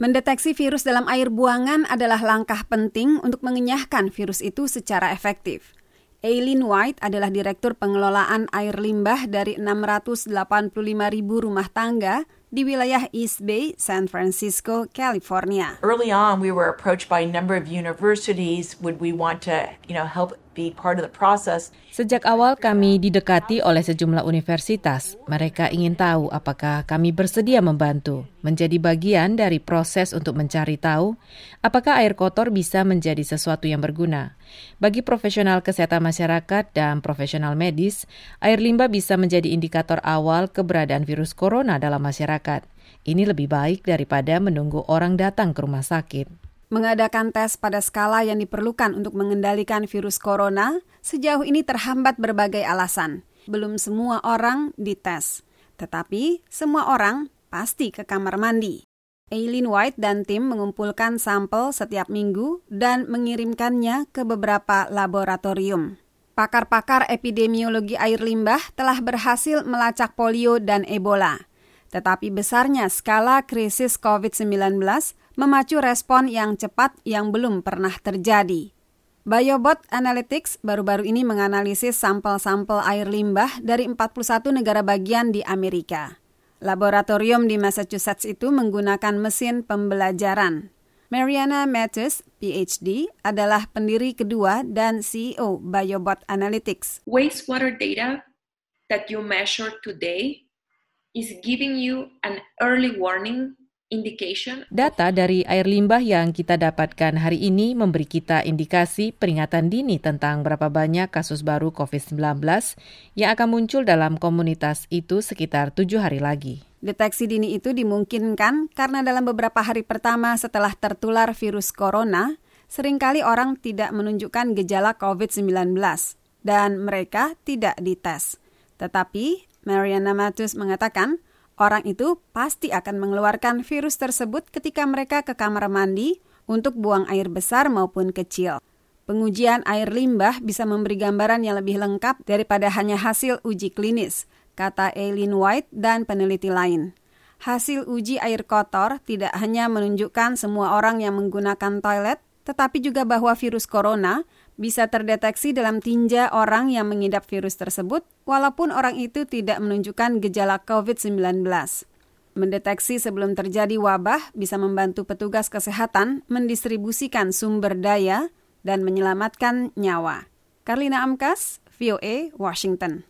Mendeteksi virus dalam air buangan adalah langkah penting untuk mengenyahkan virus itu secara efektif. Aileen White adalah Direktur Pengelolaan Air Limbah dari 685 ribu rumah tangga di wilayah East Bay, San Francisco, California. Early on, we were approached by a number of universities. Would we want to, you know, help be part of the process. Sejak awal kami didekati oleh sejumlah universitas. Mereka ingin tahu apakah kami bersedia membantu, menjadi bagian dari proses untuk mencari tahu apakah air kotor bisa menjadi sesuatu yang berguna. Bagi profesional kesehatan masyarakat dan profesional medis, air limbah bisa menjadi indikator awal keberadaan virus corona dalam masyarakat. Ini lebih baik daripada menunggu orang datang ke rumah sakit. Mengadakan tes pada skala yang diperlukan untuk mengendalikan virus corona sejauh ini terhambat berbagai alasan. Belum semua orang dites, tetapi semua orang pasti ke kamar mandi. Aileen White dan tim mengumpulkan sampel setiap minggu dan mengirimkannya ke beberapa laboratorium. Pakar-pakar epidemiologi air limbah telah berhasil melacak polio dan Ebola. Tetapi besarnya skala krisis COVID-19 memacu respon yang cepat yang belum pernah terjadi. Biobot Analytics baru-baru ini menganalisis sampel-sampel air limbah dari 41 negara bagian di Amerika. Laboratorium di Massachusetts itu menggunakan mesin pembelajaran. Mariana Matthews, PhD, adalah pendiri kedua dan CEO Biobot Analytics. Wastewater data that you measure today is giving you an early warning Data dari air limbah yang kita dapatkan hari ini memberi kita indikasi peringatan dini tentang berapa banyak kasus baru COVID-19 yang akan muncul dalam komunitas itu sekitar tujuh hari lagi. Deteksi dini itu dimungkinkan karena dalam beberapa hari pertama setelah tertular virus corona, sering kali orang tidak menunjukkan gejala COVID-19 dan mereka tidak dites. Tetapi Mariana Matus mengatakan, Orang itu pasti akan mengeluarkan virus tersebut ketika mereka ke kamar mandi untuk buang air besar maupun kecil. Pengujian air limbah bisa memberi gambaran yang lebih lengkap daripada hanya hasil uji klinis, kata Eileen White dan peneliti lain. Hasil uji air kotor tidak hanya menunjukkan semua orang yang menggunakan toilet, tetapi juga bahwa virus corona bisa terdeteksi dalam tinja orang yang mengidap virus tersebut, walaupun orang itu tidak menunjukkan gejala COVID-19. Mendeteksi sebelum terjadi wabah bisa membantu petugas kesehatan mendistribusikan sumber daya dan menyelamatkan nyawa. Karlina Amkas, VOA, Washington.